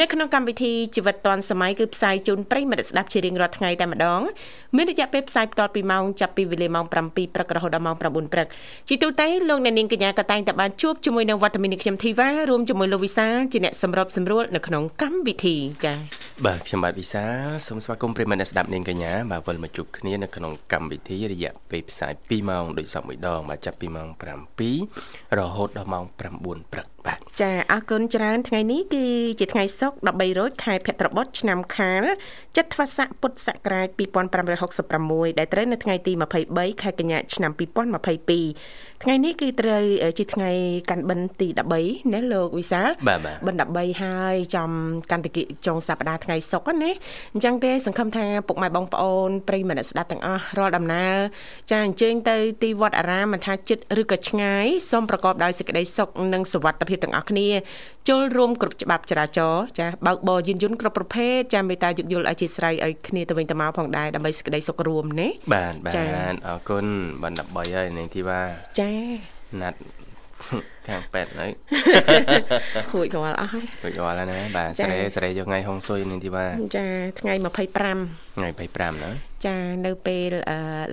នៅក្នុងកម្មវិធីជីវិតឌွန်សម័យគឺផ្សាយជូនប្រិយមិត្តស្ដាប់ជារៀងរាល់ថ្ងៃតែម្ដងមានរយៈពេលផ្សាយបន្តពីម៉ោងចាប់ពីវេលាម៉ោង7ព្រឹករហូតដល់ម៉ោង9ព្រឹកជាទូទៅលោកអ្នកនាងកញ្ញាក៏តែងតែបានជួបជាមួយនឹងវត្តមានខ្ញុំធីវ៉ារួមជាមួយលោកវិសាជាអ្នកសម្របសម្រួលនៅក្នុងកម្មវិធីចា៎បាទខ្ញុំបាទវិសាសូមស្វាគមន៍ប្រិយមិត្តអ្នកស្ដាប់នាងកញ្ញាបាទវិលមកជួបគ្នានៅក្នុងកម្មវិធីរយៈពេលផ្សាយ2ម៉ោងដូចសពមួយដងបាទចាប់ពីម៉ោង7រហូតដល់ម៉ោង9ព្រឹកបាទ ចាអរគុណច្រើនថ្ងៃនេះគឺជាថ្ងៃសុក្រ13រោចខែភទ្របទឆ្នាំខាលចត្វាស័កពុទ្ធសករាជ2566ដែលត្រូវនៅថ្ងៃទី23ខែកញ្ញាឆ្នាំ2022 ថ្ងៃនេះគឺត្រូវជាថ្ងៃកាន់បិណ្ឌទី13ណាលោកវិសាលបិណ្ឌ13ហើយចំកន្តិកិចុងសប្តាហ៍ថ្ងៃសុក្រណាអញ្ចឹងទេសង្ឃឹមថាពុកម៉ែបងប្អូនប្រិយមិត្តស្ដាប់ទាំងអស់រាល់ដំណើរចាអញ្ជើញទៅទីវត្តអារាមមិនថាចិត្តឬក៏ឆ្ងាយសូមប្រកបដោយសេចក្តីសុខនិងសុវត្ថិភាពទាំងអស់គ្នាចូលរួមគ្រប់ច្បាប់ចរាចរណ៍ចាបើកបរយានយន្តគ្រប់ប្រភេទចាមេត្តាយោគយល់អធិស្ឋានឲ្យគ្នាទៅវិញទៅមកផងដែរដើម្បីសេចក្តីសុខរួមណាបាទបាទអរគុណបណ្ឌ13ហើយនាងធីវ៉ាចាណាត់ ខាងប៉ែតហើយខូចរាល់អស់ហើយខូចរាល់ហើយណាបាទស្រីស្រីយកថ្ងៃហុងស៊ុយនេះទីបាចាថ្ងៃ25ថ្ងៃ25ណាចានៅពេល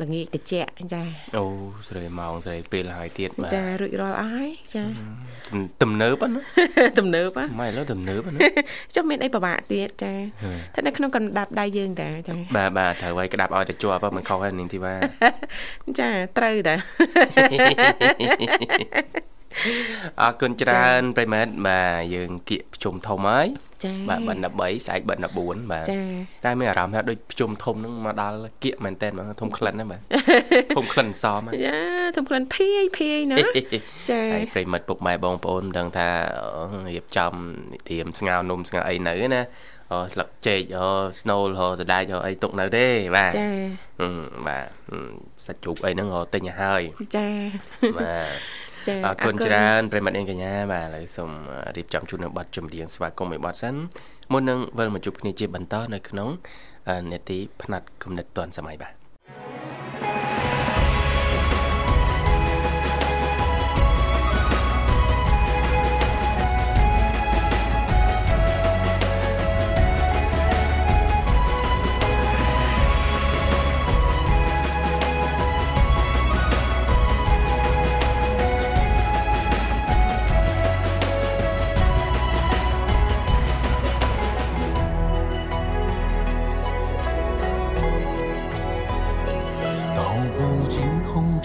ល្ងាចត្រជាក់ចាអូស្រីម៉ោងស្រីពេលហើយទៀតបាទចារួចរាល់អស់ហើយចាទំនើបណាទំនើបម៉ែលើទំនើបណាចុះមានអីពិបាកទៀតចាតែនៅក្នុងកណ្ដាប់ដៃយើងតាចាបាទបាទត្រូវឲ្យក្តាប់ឲ្យទៅជាប់មិនខុសហើយនាងធីវ៉ាចាត្រូវតា អរគុណច្រើនប្រិមិត្តបាទយើងគៀកប្រជុំធំហើយចា៎បាទបិណ្ឌ13ស្អែកបិណ្ឌ14បាទចា៎តែមានអារម្មណ៍ថាដូចប្រជុំធំហ្នឹងមកដល់គៀកមែនតើបាទធំក្លិនណាបាទធំក្លិនសមចាធំក្លិនភាយភាយណាចា៎ហើយប្រិមិត្តពុកម៉ែបងប្អូនដឹងថារៀបចំនិទាមស្ងោនំស្ងោអីនៅណាអូស្លឹកចេកអូស្នូលហោសដែកហោអីទុកនៅទេបាទចាបាទសាច់ជ្រូកអីហ្នឹងហោទិញឲ្យហើយចាបាទចា អរគុណច្រើនប្រិមត្តនាងកញ្ញាបាទឥឡូវសូមរៀបចំជូននៅប័ណ្ណចម្រៀងស្វាគមន៍មួយប័ណ្ណសិនមុននឹងវិលមកជួបគ្នាជាបន្តនៅក្នុងនេតិផ្នែកគំនិតទាន់សម័យបាទ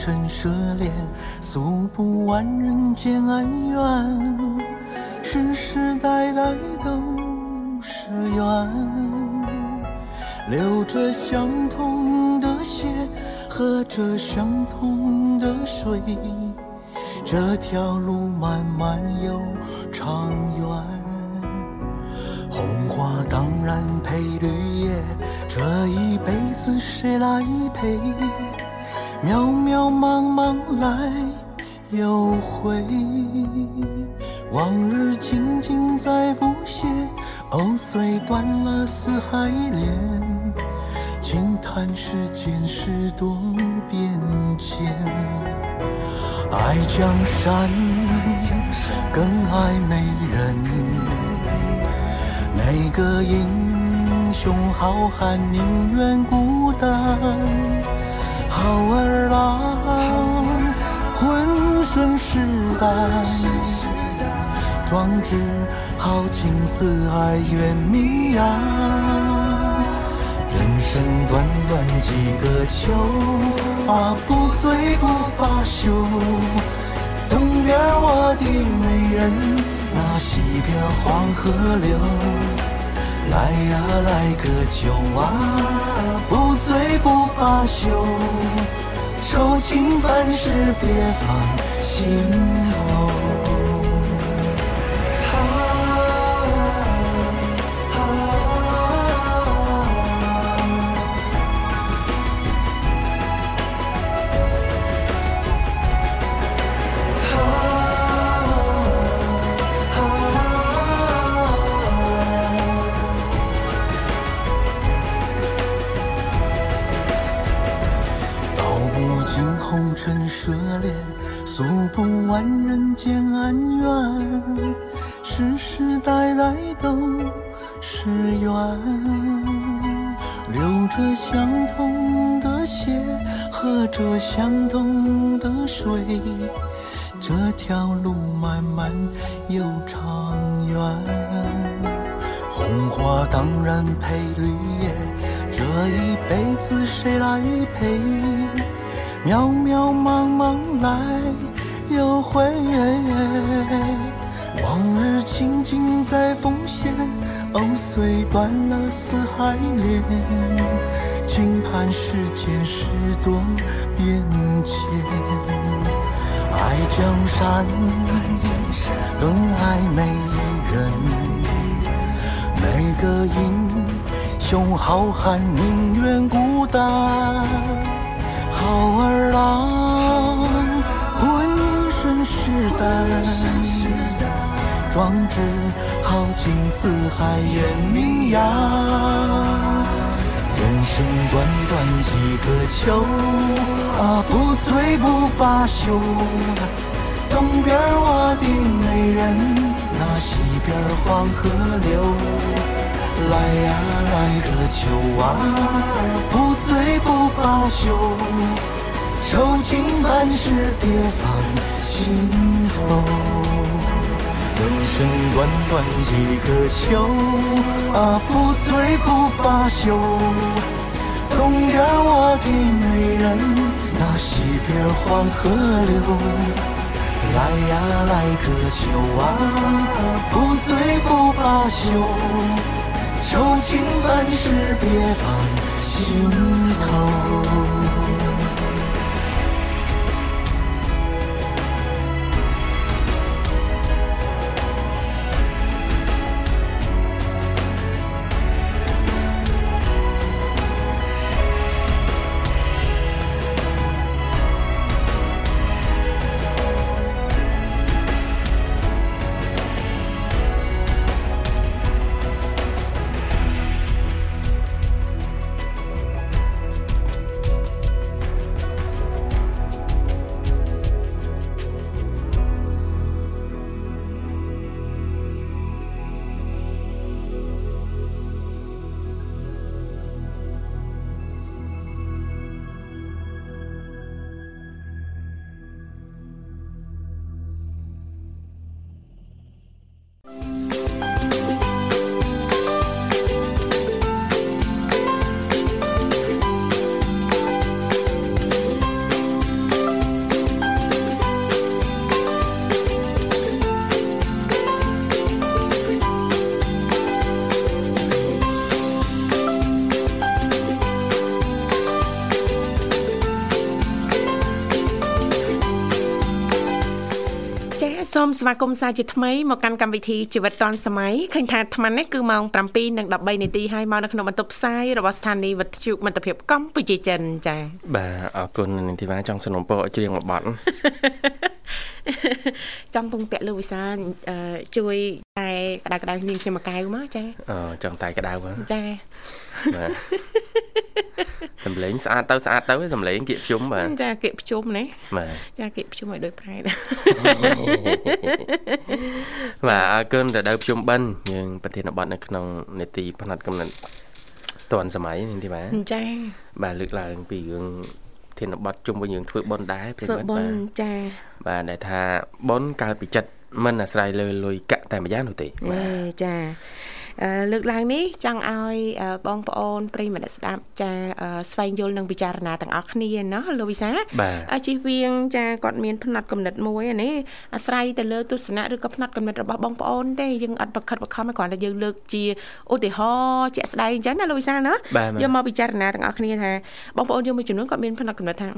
尘涉恋，诉不完人间恩怨，世世代代都是缘。流着相同的血，喝着相同的水，这条路漫漫又长远。红花当然配绿叶，这一辈子谁来陪？渺渺茫茫来。又回，往日情景再不现。藕虽断了丝还连，轻叹世间事多变迁。爱江山更爱美人，哪个英雄好汉宁愿孤单？好儿郎。浑身是胆，壮志豪情四海远名扬。人生短短几个秋啊，不醉不罢休。东边我的美人，那西边黄河流。来呀来个酒啊，不醉不罢休。愁情烦事别放心头。可怜，诉不完人间恩怨，世世代代都是缘。流着相同的血，喝着相同的水，这条路漫漫又长远。红花当然配绿叶，这一辈子谁来陪？渺渺茫茫来又回，往日情景在浮现，藕虽断了丝还连。轻盼世间事多变迁，爱江山更爱美人。每个英雄好汉宁愿孤单，好儿郎浑身是胆，壮志豪情四海扬名扬人生短短几个秋啊，不醉不罢休。东边我的美人，那西边黄河流。来呀来个酒啊，不醉不罢休。愁情烦事别放心头。人生短短几个秋啊，不醉不罢休。东边我的美人，那西边黄河流。来呀来个酒啊，不醉不罢休。愁情烦事别放心头。 សូមស្វាគមន៍សាជាថ្មីមកកាន់កម្មវិធីជីវិតឌွန်សម័យឃើញថាអាត្មានេះគឺម៉ោង7:13នាទីហើយមកនៅក្នុងបន្ទប់ផ្សាយរបស់ស្ថានីយ៍វិទ្យុមិត្តភាពកម្ពុជាចិនចា៎បាទអរគុណនាងធីវ៉ាចង់สนับสนุนឲ្យច្រៀងមួយបទចង់ពងពាក់លោកវិសាជួយតែក្តៅក្តៅនាងខ្ញុំមួយកែវមកចាអឺចង់តែក្តៅមកចាបាទ សំឡេងស្អាតទៅស្អាតទៅសំឡេងគៀកភ្ជុំបាទចាគៀកភ្ជុំណាបាទចាគៀកភ្ជុំឲ្យដូចប្រែដែរបាទអរគុណទៅដល់ភ្ជុំបិណ្ឌយើងប្រធានបទនៅក្នុងនេតិផ្នែកកំណត់តនសម័យនេះទេបាទចាបាទលើកឡើងពីរឿងធានបទជុំវិញយើងធ្វើបនដែរព្រមបាទធ្វើបនចាបាទដែលថាបនកើតពីចិត្តមិនអាស្រ័យលើលុយកាក់តែម្យ៉ាងនោះទេបាទចា លើកឡើងនេះចង់ឲ្យបងប្អូនប្រិយមិត្តស្ដាប់ចាស្វែងយល់និងពិចារណាទាំងអស់គ្នាណាលោកវិសាជិះវៀងចាគាត់មានផ្នែកកំណត់មួយនេះអាស្រ័យទៅលើទស្សនៈឬក៏ផ្នែកកំណត់របស់បងប្អូនទេយើងអត់ប្រខិតបខំគ្រាន់តែយើងលើកជាឧទាហរណ៍ជាក់ស្ដែងអញ្ចឹងណាលោកវិសាណាយកមកពិចារណាទាំងអស់គ្នាថាបងប្អូនយើងមួយចំនួនគាត់មានផ្នែកកំណត់ថា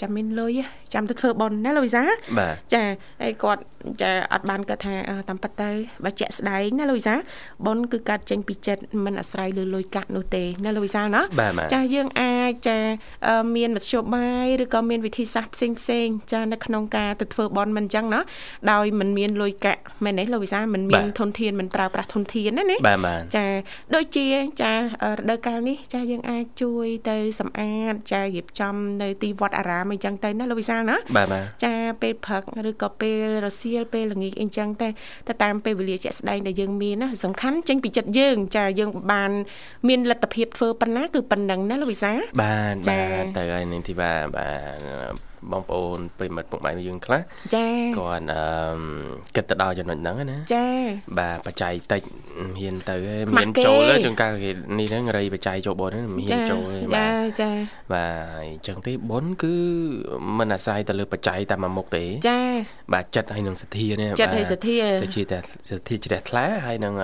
ចាំមានលុយចាំទៅធ្វើបន់ណាលោកវិសាចាហើយគាត់ចាអត់បានគាត់ថាតាមពិតទៅបើជាក់ស្ដែងណាលោកវិសាប៉ុនគឺកាត់ចេញពីចិត្តមិនអាស្រ័យលើលុយកាក់នោះទេណាលោកវិសាណាចាយើងអាចចាមានមធ្យោបាយឬក៏មានវិធីសាស្ត្រផ្សេងផ្សេងចានៅក្នុងការទៅធ្វើប៉ុនមិនអញ្ចឹងណាដោយមិនមានលុយកាក់មែនទេលោកវិសាមិនមានធនធានមិនប្រើប្រាស់ធនធានណាណាចាដូចជាចារដូវកាលនេះចាយើងអាចជួយទៅសម្អាតចារៀបចំនៅទីវត្តអារាមអីចឹងទៅណាលោកវិសាលណាចាពេលព្រឹកឬក៏ពេលរសៀលពេលល្ងាចអីចឹងទៅទៅតាមពេលវេលាជាក់ស្ដែងដែលយើងមានណាសំខាន់ចេញពីចិត្តយើងចាយើងបាន មានលទ្ធភាពធ្វើប៉ុណ្ណាគឺប៉ុណ្ណឹងណាលោកវិសាបាទបាទទៅហើយនឹងទីបាទបាទបងប្អូនប្រិមិត្តពុកម៉ែយើងខ្លះចាគាត់អឺគិតទៅដល់ចំណុចហ្នឹងណាចាបាទបច្ច័យតិចហ៊ានទៅមានចូលជួនកាលគេនេះហ្នឹងរៃបច្ច័យចូលបុណ្យហ្នឹងមានចូលចាចាបាទអញ្ចឹងទេបុណ្យគឺមិនអាស្រ័យទៅលើបច្ច័យតែមួយមុខទេចាបាទចិត្តហើយនឹងសទ្ធានេះចិត្តហើយសទ្ធាទៅជាតែសទ្ធាជ្រះថ្លាហើយនឹង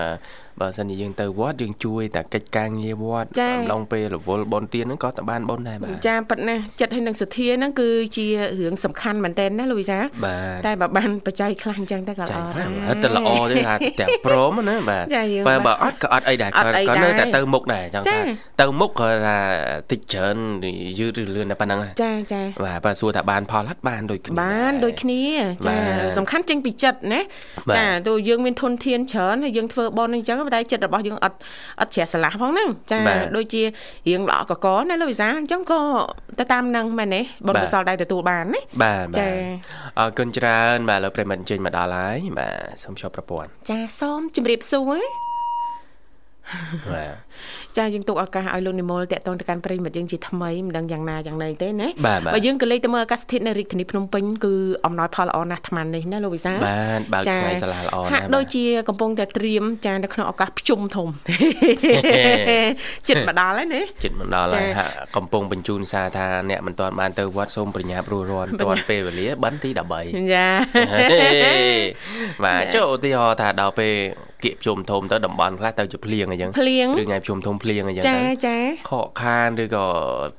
បើសិនជាយើងទៅវត្តយើងជួយតែកិច្ចការងារវត្តអំឡុងពេលរវល់បនទៀនហ្នឹងក៏តបានបនដែរបាទចាប៉ិតណាចិត្តហើយនឹងសទ្ធាហ្នឹងគឺជារឿងសំខាន់មែនតើណាលូវីសាតែបើបានបច្ច័យខ្លះអញ្ចឹងទៅក៏ល្អដែរតែល្អទេថាទាំងព្រមណាបាទបើបើអត់ក៏អត់អីដែរក៏នៅតែទៅមុខដែរចង់ថាទៅមុខក៏ថាតិចច្រើនយឺតឬលឿនតែប៉ុណ្្នឹងចាចាបាទបើសួរថាបានផលអត់បានដូចគ្នាបានដូចគ្នាចាសំខាន់ចេញពីចិត្តណាចាទោះយើងមានធនធានច្រើនហើយយើងធ្វើបនអញ្ចឹងតែចិត្តរបស់យើងអត់អត់ជ្រះស្រឡះផងហ្នឹងចាដូចជារៀងល្អកកណាលោកវិសាអញ្ចឹងក៏ទៅតាមនឹងមែនទេបុណ្យកុសលដែរទទួលបានណាបាទចាអរគុណច្រើនបាទលោកប្រិមត្តអញ្ជើញមកដល់ហើយបាទសូមជួបប្រព័ន្ធចាសូមជម្រាបសួរ បាទ ចាយើងទុកឱកាសឲ្យលោកនិមលតាក់ទងទៅកាន់ប្រិមិត្តយើងជាថ្មីមិនដឹងយ៉ាងណាយ៉ាងណីទេណាបើយើងក៏លេខទៅមើលអាកាសធាតុនៅរាជធានីភ្នំពេញគឺអំណោយផលល្អណាស់អាត្មានេះណាលោកវិសាបាទបើកថ្ងៃសាលាល្អណាស់ហាក់ដូចជាកំពុងតែត្រៀមចានៅក្នុងឱកាសភ្ជុំធំចិត្តមកដល់ហើយណាចិត្តមកដល់ហើយហាក់កំពុងបញ្ជូនសារថាអ្នកមិនទាន់បានទៅវត្តសូមប្រញាប់រួចរាន់ទាន់ពេលវេលាបិណ្ឌទី13ចាបាទចុះឧទាហរណ៍ថាដល់ពេលគៀកជុំធំទៅតំបន់ខ្លះទៅជាភ្លៀងអញ្ចឹងភ្លៀងឬថ្ងៃជុំធំភ្លៀងអញ្ចឹងចាចាខកខានឬក៏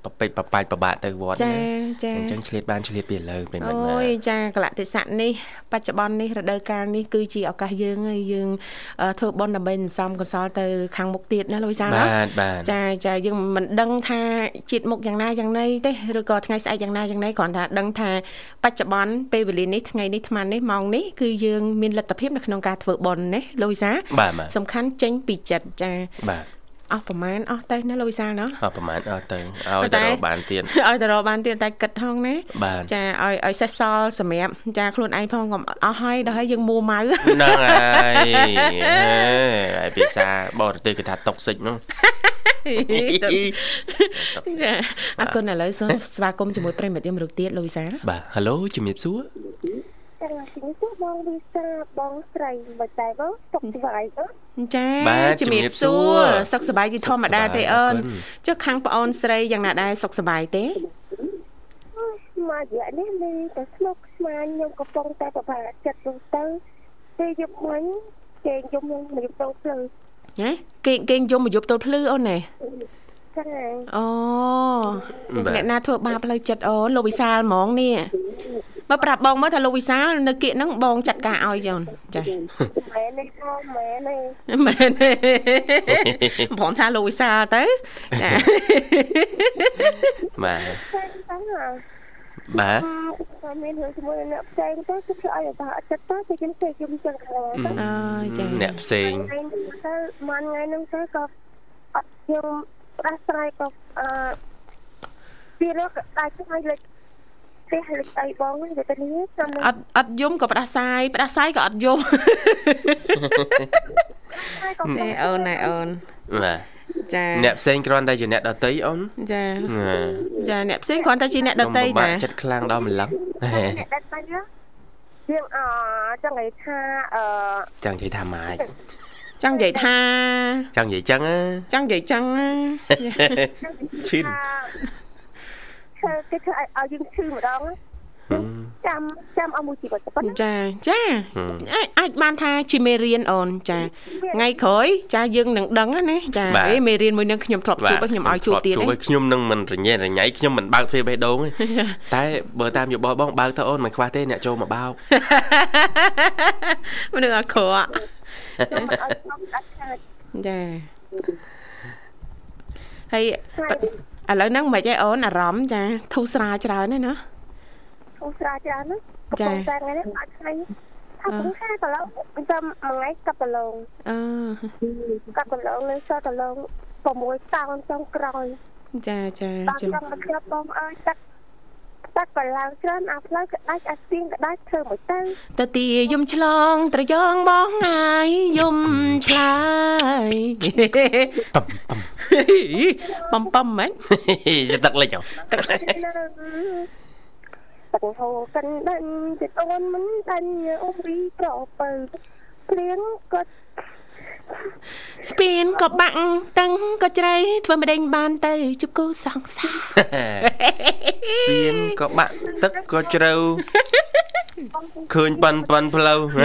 ប្រពេចប្របាច់ប្របាក់ទៅវត្តណាចាអញ្ចឹងឆ្លៀតបានឆ្លៀតពីលើប្រិមិត្តអូយចាកលៈទេសៈនេះបច្ចុប្បន្ននេះរដូវកាលនេះគឺជាឱកាសយើងហើយយើង ធ្វើបុណ្យដើម្បីសន្សំកុសលទៅខាងមុខទៀតណាលោកវិសាលបាទបាទចាចាយើងមិនដឹងថាជាតិមុខយ៉ាងណាយ៉ាងណីទេឬក៏ថ្ងៃស្អែកយ៉ាងណាយ៉ាងណីគ្រាន់តែដឹងថាបច្ចុប្បន្នពេលវេលានេះថ្ងៃនេះអានេះម៉ោងនេះគឺយើងមានលទ្ធភាពនៅក្នុងការធ្វើបុណ្យណាលោកវិសាសំខាន់ចេញពីចិត្តចាបាទ អស់ប្រមាណអស់ទៅណាលោកវិសាលណោះអស់ប្រមាណអស់ទៅឲ្យទៅរកបានទៀតឲ្យទៅរកបានទៀតតែគិតថងណាចាឲ្យឲ្យសេះសល់សម្រាប់ចាខ្លួនឯងផងកុំអស់ហើយដល់ហើយយើងមួម៉ៅហ្នឹងហើយហើយភាសាបរទេសគេថាតុកសិចនោះចាអរគុណឥឡូវសូមស្វាគមន៍ជាមួយប្រិមិត្តយើងរូបទៀតលោកវិសាលបាទ Halo ជំរាបសួរ ចាជំរាបសួរបងវិសាបងស្រីមិនដែរបងសុខសប្បាយបងចាជំរាបសួរសុខសប្បាយជាធម្មតាទេអូនចុះខាងប្អូនស្រីយ៉ាងណាដែរសុខសប្បាយទេមករយៈនេះមានតែស្មុកស្មាញខ្ញុំកំពុងតែប្របាចិត្តទៅទៅពេលយប់មិញគេយំខ្ញុំមកយប់ទៅភ្លឺហ៎គេគេយំមកយប់ទៅភ្លឺអូនណែចាអូអ្នកណាធ្វើបាបផ្លូវចិត្តអូនលោកវិសាលហ្មងនេះ បើប្រាប់បងមើលថាលោកវិសាលនៅគៀកហ្នឹងបងចាត់ការឲ្យចនចាមែនទេបងមែនទេមែនទេព្រមថាលោកវិសាលទៅចាបាទបាទតែមានរឿងជាមួយអ្នកផ្សេងទៅគឺធ្វើឲ្យបាក់ចិត្តទៅគេខ្ញុំគេខ្ញុំចឹងខ្លាំងអើចាអ្នកផ្សេងទៅមួយថ្ងៃហ្នឹងទៅក៏អត់ខ្ញុំផ្ដាស់ស្រ័យក៏អឺពីរកដាច់ថ្ងៃលេខ ផ្ទះលេខអីបងវិញទៅនេះចាំអត់អត់យំក៏ផ្ដាសាយផ្ដាសាយក៏អត់យំនេះអូនណែអូនបាទចាអ្នកផ្សេងគ្រាន់តែជាអ្នកដតីអូនចាចាអ្នកផ្សេងគ្រាន់តែជាអ្នកដតីតាចិត្តខ្លាំងដល់ម្លឹងអ្នកដតីយើងអឺចង់និយាយថាអឺចង់និយាយថាម៉ាចចង់និយាយថាចង់និយាយចឹងណាចង់និយាយចឹងណាឈិន ធ្វើគេធ្វើឲ្យឲ្យយើងឈឺម្ដងណាចាំចាំអស់មួយជីវិតប៉ុណ្ណាចាចាអាចអាចបានថាជាមេរៀនអូនចាថ្ងៃក្រោយចាយើងនឹងដឹងណាចាអេមេរៀនមួយនឹងខ្ញុំធ្លាប់ជួបខ្ញុំឲ្យជួបទៀតជួបទេខ្ញុំនឹងមិនរញ៉េរញ៉ៃខ្ញុំមិនបើកទ្វារបេះដូងទេតែបើតាមយោបល់បងបើកទៅអូនមិនខ្វះទេអ្នកចូលមកបោកមនុស្សអាក្រក់ខ្ញុំមិនឲ្យខ្ញុំដាច់ខាតចាហើយហើយ ឥឡូវហ្នឹងមិនឯអូនអារម្មណ៍ចាធូរស្រាលច្រើនណាស់ណាគូស្រាច្រើនណាចាកំពុងតែថ្ងៃនេះអត់ថ្ងៃថាគូហាកន្លងចាំមួយថ្ងៃកាប់កន្លងអឺកាប់កន្លងនៅសតកន្លង6តោនចុងក្រោយចាចាដល់ជំចង់មកខ្ញុំបងអើយទឹក ទឹកកន្លងច្រើនអាផ្លូវក្តាច់អាស្ទៀងក្តាច់ធ្វើមួយទៅទៅទីយំឆ្លងត្រយងបងហើយយំឆ្លើយតំតំបំបំហ្មងយទឹកលិចហ៎ទឹកហូរកិនដេញចិត្តអូនមិនដាញ់អ៊ំរីប្រពើព្រៀងគាត់ ស្ពានក៏បាក់តឹងក៏ជ្រៅធ្វើម្ដេចបានទៅជប់គូសងសាពៀនក៏បាក់ទឹកក៏ជ្រៅឃើញប៉ិនប៉ិនផ្លូវហេ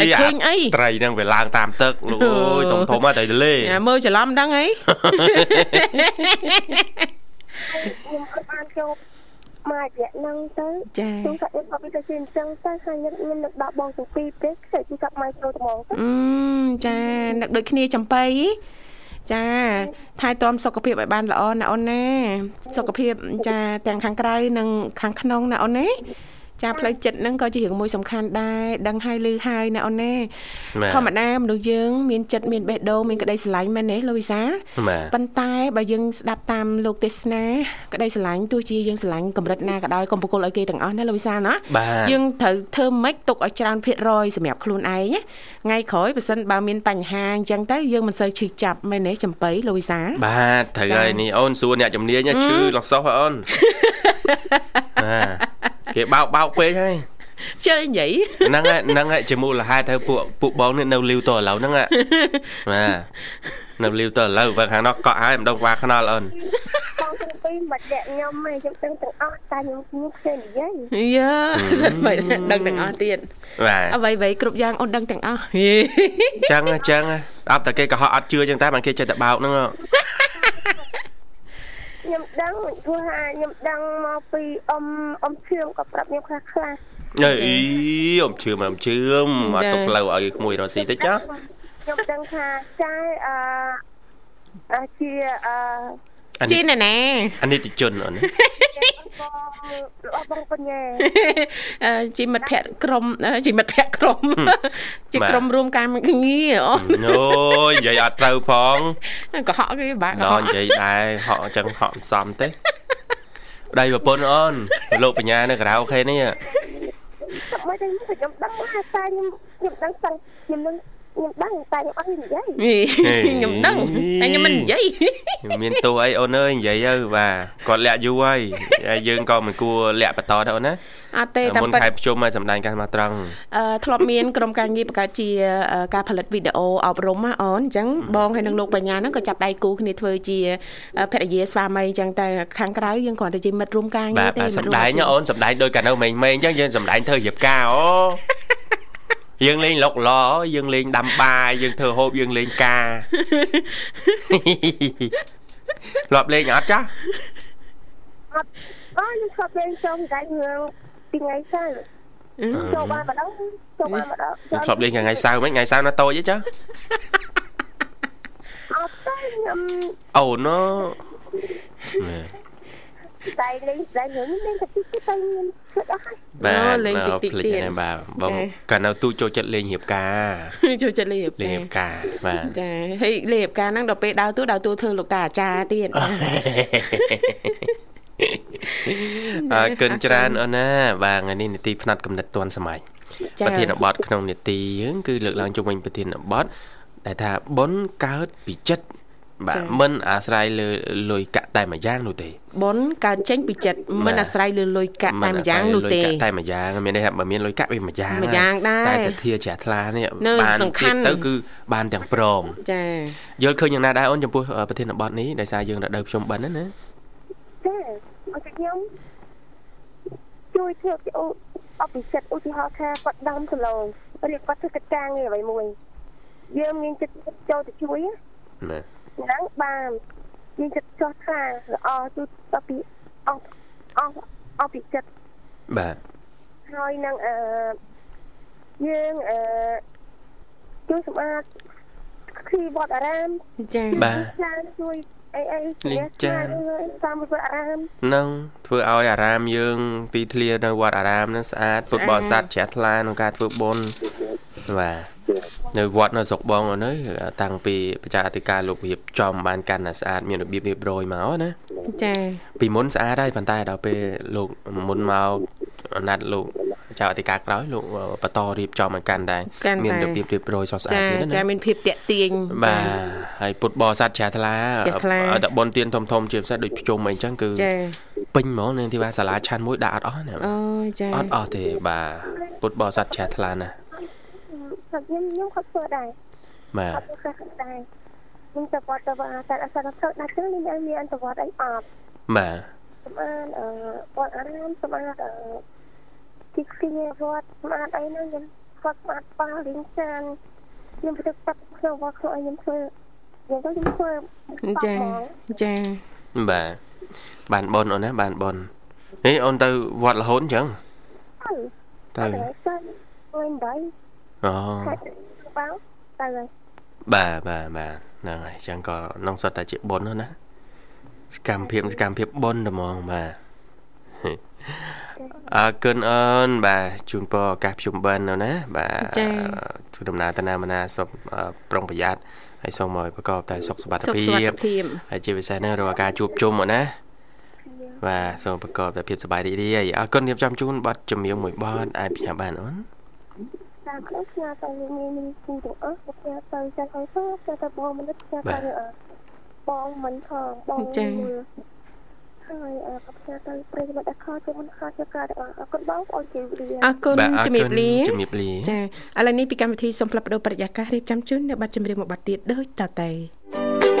ឲ្យឃើញអីត្រីហ្នឹងវាឡើងតាមទឹកលោកអើយធំធំមកទៅទលេអាមើលច្រឡំដឹងអីខ្ញុំអត់បានចូល មករយៈហ្នឹងទៅចាខ្ញុំថាអត់ពីទៅជាអញ្ចឹងទៅហើយខ្ញុំខ្ញុំនឹកដល់បងទាំងពីរពេកខ្សែពីកាប់មកចូលត្មងទៅអឺចានឹកដូចគ្នាចំបៃចាថែទាំសុខភាពឲ្យបានល្អណាអូនណាសុខភាពចាទាំងខាងក្រៅនិងខាងក្នុងណាអូនណា ចាផ្លូវចិត្តហ្នឹងក៏ជារឿងមួយសំខាន់ដែរដឹងហើយឮហើយណាអូនណាបាទធម្មតាមនុស្សយើងមានចិត្តមានបេះដូងមានក្តីស្រឡាញ់មែនទេលោកវិសាបាទប៉ុន្តែបើយើងស្ដាប់តាមលោកទេសនាក្តីស្រឡាញ់ទោះជាយើងស្រឡាញ់កម្រិតណាក៏ដោយកុំប្រគល់ឲ្យគេទាំងអស់ណាលោកវិសាណាបាទយើងត្រូវធ្វើម៉េចទុកឲ្យច្រើនភាគរយសម្រាប់ខ្លួនឯងណាថ្ងៃក្រោយបើសិនបើមានបញ្ហាអញ្ចឹងទៅយើងមិនសូវឈឺចាប់មែនទេចំបៃលោកវិសាបាទត្រូវហើយនេះអូនសួរអ្នកជំនាញណាឈឺលសោះហើយអូនបាទ គេបោកបោកពេកហើយជិលនិយាយហ្នឹងហើយហ្នឹងហើយជាមូលហេតុទៅពួកពួកបងនេះនៅលីវតឥឡូវហ្នឹងហ่ะបាទនៅលីវតឥឡូវបើខាងនោះកក់ហើយមិនដឹងវ៉ាខ្នល់អូនបងទាំងពីរមិនដាក់ខ្ញុំទេខ្ញុំដឹងទាំងអស់តែខ្ញុំខ្ញុំឃើញនិយាយយ៉ាមិនដឹងទាំងអស់ទៀតបាទអ្វីៗគ្រប់យ៉ាងអូនដឹងទាំងអស់ចឹងហ៎ចឹងហ៎អត់តែគេកុហកអត់ជឿចឹងតែបានគេចិត្តតែបោកហ្នឹងហ៎ ខ្ញុំដឹងព្រោះថាខ្ញុំដឹងមកពីអ៊ំអ៊ំឈឿងក៏ប្រាប់ខ្ញុំខ្លះខ្លះអីអ៊ំជឿមកអ៊ំជឿមអត់ទុកផ្លូវឲ្យក្មួយរស់ស៊ីទៅចាខ្ញុំដឹងថាចាយអឺអឺជាអឺអា ជីនេះណែណាអានេះតិជនអូនបងរបស់បងបញ្ញាអឺជីមិត្តភក្តិក្រុមអឺជីមិត្តភក្តិក្រុមជាក្រុមរួមការងារអូនអូយនិយាយអត់ត្រូវផងកុហកគេបាក់កុណហនិកយាយដែរហក់អញ្ចឹងហក់មិនសមទេប្តីប្រពន្ធអូនលោកបញ្ញានៅក្រៅអូខេនេះតែមិនដឹងខ្ញុំដឹងថាតែខ្ញុំខ្ញុំដឹងសឹងខ្ញុំនឹង ខ្ញុំដឹងតែខ្ញុំអត់ហ៊ាននិយាយខ្ញុំដឹងតែខ្ញុំមិននិយាយមានទោះអីអូនអើយនិយាយទៅបាទគាត់លាក់យូរហើយហើយយើងក៏មិនគួរលាក់បន្តដែរអូនណាអត់ទេតាមមុនពិតខែប្រជុំឲ្យសម្ដែងការមកត្រង់អឺធ្លាប់មានក្រុមការងារបង្កើតជាអឺការផលិតវីដេអូអប់រំណាអូនអញ្ចឹងបងហើយនឹងលោកបញ្ញាហ្នឹងក៏ចាប់ដៃគូគ្នាធ្វើជាអឺភរិយាស្វាមីអញ្ចឹងតែខាងក្រៅយើងគ្រាន់តែជាមិត្តរួមការងារបាទទេបាទមិត្តសម្ដែងណាអូនសម្ដែងដោយកាលនៅមេងមេងអញ្ចឹងយើងសម្ដែងធ្វើរៀបការអូ យើងលេងលុកឡយើងលេងដាំបាយយើងធ្វើហូបយើងលេងការធ្លាប់លេងអត់ចាស់អត់អើខ្ញុំស្បលេងចូលតែរឿងពីថ្ងៃសៅរ៍ចូលបានម្ដងចូលបានម្ដងខ្ញុំធ្លាប់លេងថ្ងៃសៅរ៍មិញថ្ងៃសៅរ៍ណាតូចទេចាអត់ទេខ្ញុំអូនណូ តែលេងតែរឿងលេងតែទីទៅខ្ញុំធ្វើអស់ហើយបាទលេងតិចតិចទៀតបាទបងកាលនៅទូចូលចិត្តលេងរៀបការចូលចិត្តលេបលេងរៀបការបាទចាហើយលេបការហ្នឹងដល់ពេលដើរតួដើរតួធ្វើលោកតាអាចារ្យទៀតអរគុណច្រើនអូនណាបាទថ្ងៃនេះនីតិផ្នែកកំណត់ទាន់សម័យចាប្រធានបទក្នុងនីតិយើងគឺលើកឡើងជុំវិញប្រធានបទដែលថាបុណ្យកើតពីចិត្ត បាទមិនអាស្រ័យលើលុយកាក់តែមួយយ៉ាងនោះទេប៉ុនកើតចេញពីចិត្តមិនអាស្រ័យលើលុយកាក់តែមួយយ៉ាងនោះទេតែមួយយ៉ាងមានន័យថាបើមានលុយកាក់វាមួយយ៉ាងមួយយ៉ាងដែរតែសទ្ធាជ្រះថ្លានេះបានទៀតទៅគឺបានទាំងព្រមចាយល់ឃើញយ៉ាងណាដែរអូនចំពោះប្រធានបទនេះដោយសារយើងរដូវភ្ជុំបិណ្ឌណាចាអត់ខ្ញុំជួយធ្វើពីអូអបិសិទ្ធឧទាហរណ៍ថាគាត់ដាំគីឡូឬគាត់ធ្វើកិច្ចការងារអ្វីមួយយើងមានចិត្តចូលទៅជួយណា ហ្នឹងបានមានចិត្តចោះថាល្អទូទៅពីអស់អស់អស់ពីចិត្តបាទហើយនឹងអឺយើងអឺជួយសម្អាតគ្រីវត្តអារាមចាបាទជួយអីអីចាតាមវត្តអារាមនឹងធ្វើឲ្យអារាមយើង ទីធ្លានៅវត្តអារាមនឹងស្អាតពុទ្ធបរិស័ទជ្រះថ្លាក្នុងការធ្វើបុណ្យបាទ នៅវត្តនៅស្រុកបងអូនតាំងពីបច្ចាអធិការលោករៀបចំបានកាន់តែស្អាតមានរបៀបរៀបរយមកណាចាពីមុនស្អាតហើយប៉ុន្តែដល់ពេលលោកមុនមកណាត់លោកចៅអធិការក្រោយលោកបន្តរៀបចំឲ្យកាន់ដែរមានរបៀបរៀបរយស្រស់ស្អាតទៀតណាចាមានភាពតាក់ទាញបាទហើយពុទ្ធបរិស័ទជ្រះថ្លាឲ្យតែបុណ្យទានធំធំជាពិសេសដូចភ្ជុំអីចឹងគឺពេញហ្មងនឹងទីថាសាលាឆាន់មួយដាក់អត់អស់ណាអូចាអត់អស់ទេបាទពុទ្ធបរិស័ទជ្រះថ្លាណា ខ្ញុំខ្ញុំគាត់ធ្វើដែរបាទគាត់ធ្វើដែរខ្ញុំទៅវត្តទៅតែអត់ទៅធ្វើដាច់ចឹងមានមានអន្តវត្តអីអត់បាទសម្អាតអឺវត្តអារាមសម្អាតអឺទីគ្រាវត្តសម្អាតអីហ្នឹងខ្ញុំគាត់សម្អាតប៉ាលីងចានខ្ញុំទៅទឹកក្នុងវត្តខ្លួនខ្ញុំធ្វើខ្ញុំទៅខ្ញុំធ្វើចាចាបាទបានបនអូនណាបានបននេះអូនទៅវត្តរហូតអញ្ចឹងទៅទៅវិញដែរ អូបងទៅហើយបាទបាទបាទហ្នឹងហើយអញ្ចឹងក៏នឹងសុទ្ធតែជាបុណ្យណាសកម្មភាពសកម្មភាពបុណ្យតែហ្មងបាទអរគុណអូនបាទជូនពរឱកាសភ្ជុំបិណ្ឌនៅណាបាទធ្វើដំណើរទៅណាមកណាសូមប្រុងប្រយ័ត្នហើយសូមឲ្យប្រកបតែសុខសុវត្ថិភាពហើយជាពិសេសណារាល់ការជួបជុំណាបាទសូមប្រកបតែភាពសប្បាយរីករាយអរគុណរៀបចំជូនប័ណ្ណជំនៀងមួយប័ណ្ណអាចផ្ញើបានអូន តាមខ្លួនផ្ញើទៅមានមានគូទាំងអស់ផ្ញើទៅចាស់ឲ្យទៅទៅបងមនុស្សផ្ញើទៅបងមិនផងបងចាហើយអរគុណទៅប្រិយមិត្តអខជុំខជការអរគុណបងប្អូនជំរាបលាអរគុណជំរាបលាជំរាបលាចាឥឡូវនេះពីកម្មវិធីសូមផ្លាប់បដោប្រយាកររៀបចំជូននៅប័ណ្ណជំរាបមួយប័ណ្ណទៀតដូចតទៅ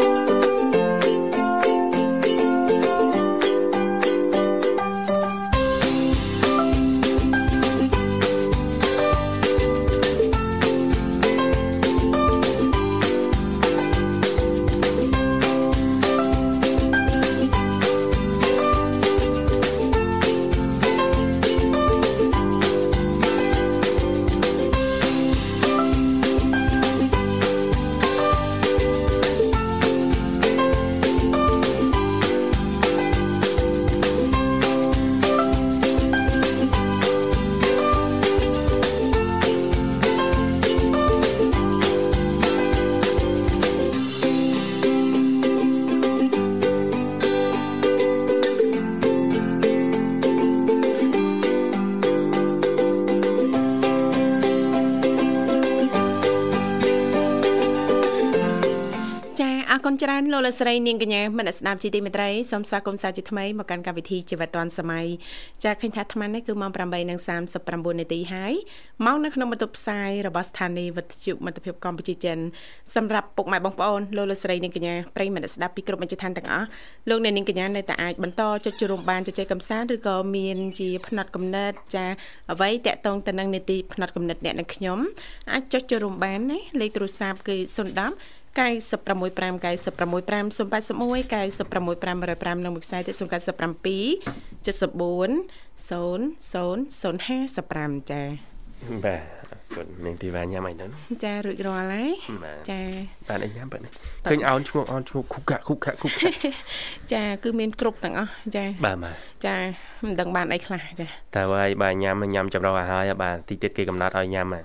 លោកលស្រីនាងកញ្ញាមនស្ដាប់ជីទីមេត្រីសូមស្វាគមន៍សាជាថ្មីមកកាន់កម្មវិធីជីវិតឌွန်សម័យចាឃើញថាអាត្មានេះគឺម៉ោង8:39នាទីហើយមកនៅក្នុងបន្ទប់ផ្សាយរបស់ស្ថានីយ៍វិទ្យុមិត្តភាពកម្ពុជាចិនសម្រាប់ពុកម៉ែបងប្អូនលោកលស្រីនាងកញ្ញាប្រិយមិត្តស្ដាប់ពីគ្រប់មជ្ឈដ្ឋានទាំងអស់លោកអ្នកនាងកញ្ញានៅតែអាចបន្តចុចជួបបានជជែកកម្សាន្តឬក៏មានជាផ្នែកកំណត់ចាអ្វីតាក់ទងទៅនឹងនីតិផ្នែកកំណត់អ្នកនិងខ្ញុំអាចចុចជួបបានណាលេខទូរស័ព្ទគឺ010 965 965 081 965 105និងមួយខ្សែទៀត097 74 00055ចា បាទគាត់នាងទីវ៉ាញ៉ាំអីហ្នឹងចារួចរាល់ហើយចាបានអីញ៉ាំបែបនេះឃើញអោនឈ្មោះអោនឈ្មោះគុកកាក់គុកកាក់គុកកាក់ចាគឺមានគ្រប់ទាំងអស់ចាបាទបាទចាមិនដឹងបានអីខ្លះចាតែហើយបាទញ៉ាំញ៉ាំចម្រោះឲ្យហើយបាទទីទៀតគេកំណត់ឲ្យញ៉ាំហ៎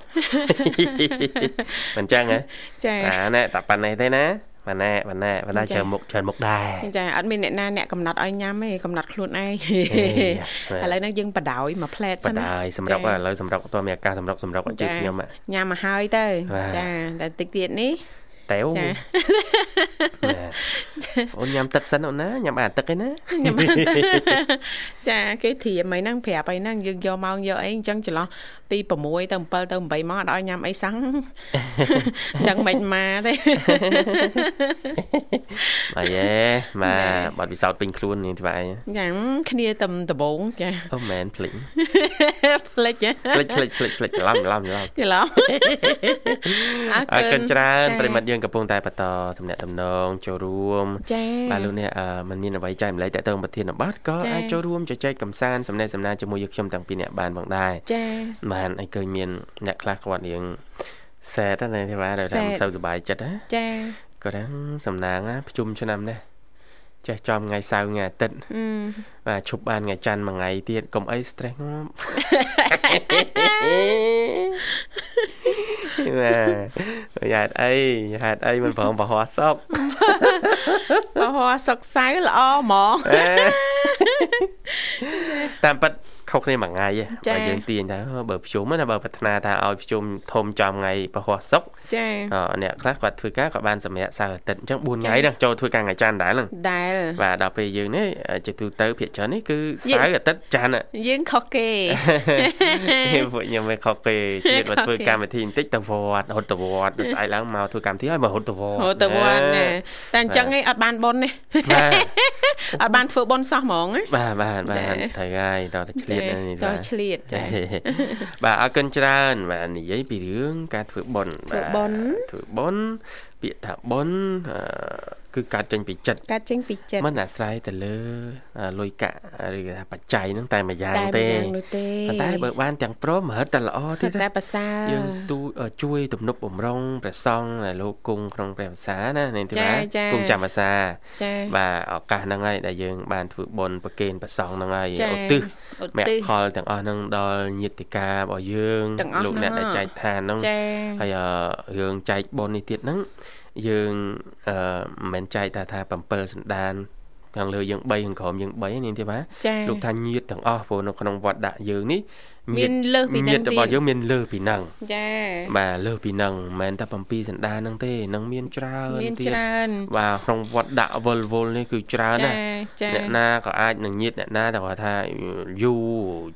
មិនចឹងហ៎ចាអាណែតែប៉ានេះទេណា បាទណែបាទណែបាទណែច្រើនមុខច្រើនមុខដែរចាអត់មានអ្នកណាអ្នកកំណត់ឲ្យញ៉ាំទេកំណត់ខ្លួនឯងឥឡូវហ្នឹងយើងបដ ாய் មួយផ្លែតសិនបដ ாய் សម្រាប់ឥឡូវសម្រាប់តមានអាកាសសម្រាប់សម្រាប់អាជីពខ្ញុំញ៉ាំមកហើយទៅចាតែតិចទៀតនេះតតេវចាអូនញ៉ាំទឹកសិនអូនណាញ៉ាំអាទឹកឯណាញ៉ាំចាគេធៀមអីហ្នឹងប្រាប់អីហ្នឹងយើងយកមកយកអីអញ្ចឹងចន្លោះ ពី6ទៅ7ទៅ8មកអត់ឲ្យញ៉ាំអីសោះដឹងមិនមកទេបាយយេមកបាត់ពិសោធន៍ពេញខ្លួននេះទីបាយចាគ្នាតែដំបងចាអូមែនភ្លេចភ្លេចភ្លេចភ្លេចភ្លេចភ្លេចច្រឡំច្រឡំច្រឡំច្រឡំអរគុណច្រើនប្រិមិត្តយើងកំពុងតែបន្តទំនាក់ទំនងចូលរួមចាបាទលោកអ្នកមិនមានអ្វីចែកម្លែកតទៅប្រធានបទក៏អាចចូលរួមជជែកកំសាន្តសំណេះសំណាលជាមួយយើងខ្ញុំទាំងពីរអ្នកបានផងដែរចាបាទឲ្យឃើញមានអ្នកខ្លះគាត់រៀងសែតណាទេបាទដែលមិនសូវសុបាយចិត្តណាចាគាត់ថាសំណាងប្រជុំឆ្នាំនេះចេះចំថ្ងៃសៅរ៍ថ្ងៃអាទិត្យបាទឈប់បានថ្ងៃច័ន្ទមួយថ្ងៃទៀតកុំអី stress បាទយ៉ាតអីយ៉ាតអីមិនប្រងបរោះសុកបរោះសុកសៅល្អហ្មងតាមពិត ខុសគ្នាមួយថ្ងៃបើយើងទាញថាបើភ្ជុំណាបើប្រាថ្នាថាឲ្យភ្ជុំធំចំថ្ងៃពហុសុកចាអ្នកខ្លះគាត់ធ្វើការគាត់បានសម្រាប់សៅរ៍អាទិត្យអញ្ចឹង4ថ្ងៃហ្នឹងចូលធ្វើការថ្ងៃច័ន្ទដែរហ្នឹងដែលបាទដល់ពេលយើងនេះជាទូទៅភាគច្រើននេះគឺសៅរ៍អាទិត្យច័ន្ទយើងខុសគេពួកខ្ញុំមិនខុសគេជិះមកធ្វើកម្មវិធីបន្តិចទៅវត្តរត់ទៅវត្តស្អែកឡើងមកធ្វើកម្មវិធីឲ្យមករត់ទៅវត្តរត់ទៅវត្តណាតែអញ្ចឹងឯងអត់បានបុណ្យនេះអត់បានធ្វើបុណ្យសោះហ្មងបាទបាទបាទត្រូវហើយតើឆ្លៀតនេះតើឆ្លៀតចាបាទអរគុណច្រើន បាទនិយាយពីរឿងការធ្វើបុណ្យធ្វើបុណ្យធ្វើបុណ្យពាក្យថាបុណ្យ គឺកើតចេញពីចិត្តកើតចេញពីចិត្តមិនអាស្រ័យទៅលើលុយកាក់ឬគេថាបច្ច័យហ្នឹងតែមួយយ៉ាងទេប៉ុន្តែបើបានទាំងព្រមរត់តែល្អទៀតតែប្រសើរយើងទូជួយទំនប់បំរុងព្រះសង្ឃដែលលោកគង់ក្នុងព្រះភាសាណានេះទីបាទគង់ចាំភាសាបាទឱកាសហ្នឹងហើយដែលយើងបានធ្វើបុណ្យប្រគេនព្រះសង្ឃហ្នឹងហើយឧទ្ទិសមគ្គផលទាំងអស់ហ្នឹងដល់ញាតិការបស់យើងលោកអ្នកដែលចែកឋានហ្នឹងហើយរឿងចែកបុណ្យនេះទៀតហ្នឹង យើងអឺមិនមែនចែកថាថា7សន្តានខាងលើយើង3ខាងក្រោមយើង3នេះទេបាទលោកថាញាតទាំងអស់ព្រោះនៅក្នុងវត្តដាក់យើងនេះ មានលើសពីនឹងទៀតញាតរបស់យើងមានលើសពីនឹងចាបាទលើសពីនឹងមិនមែនតែ7សន្តាននឹងទេនឹងមានច្រើនទៀតមានច្រើនបាទក្នុងវត្តដាក់វល់វល់នេះគឺច្រើនណាអ្នកណាក៏អាចនឹងញាតអ្នកណាតែគាត់ថាយូរ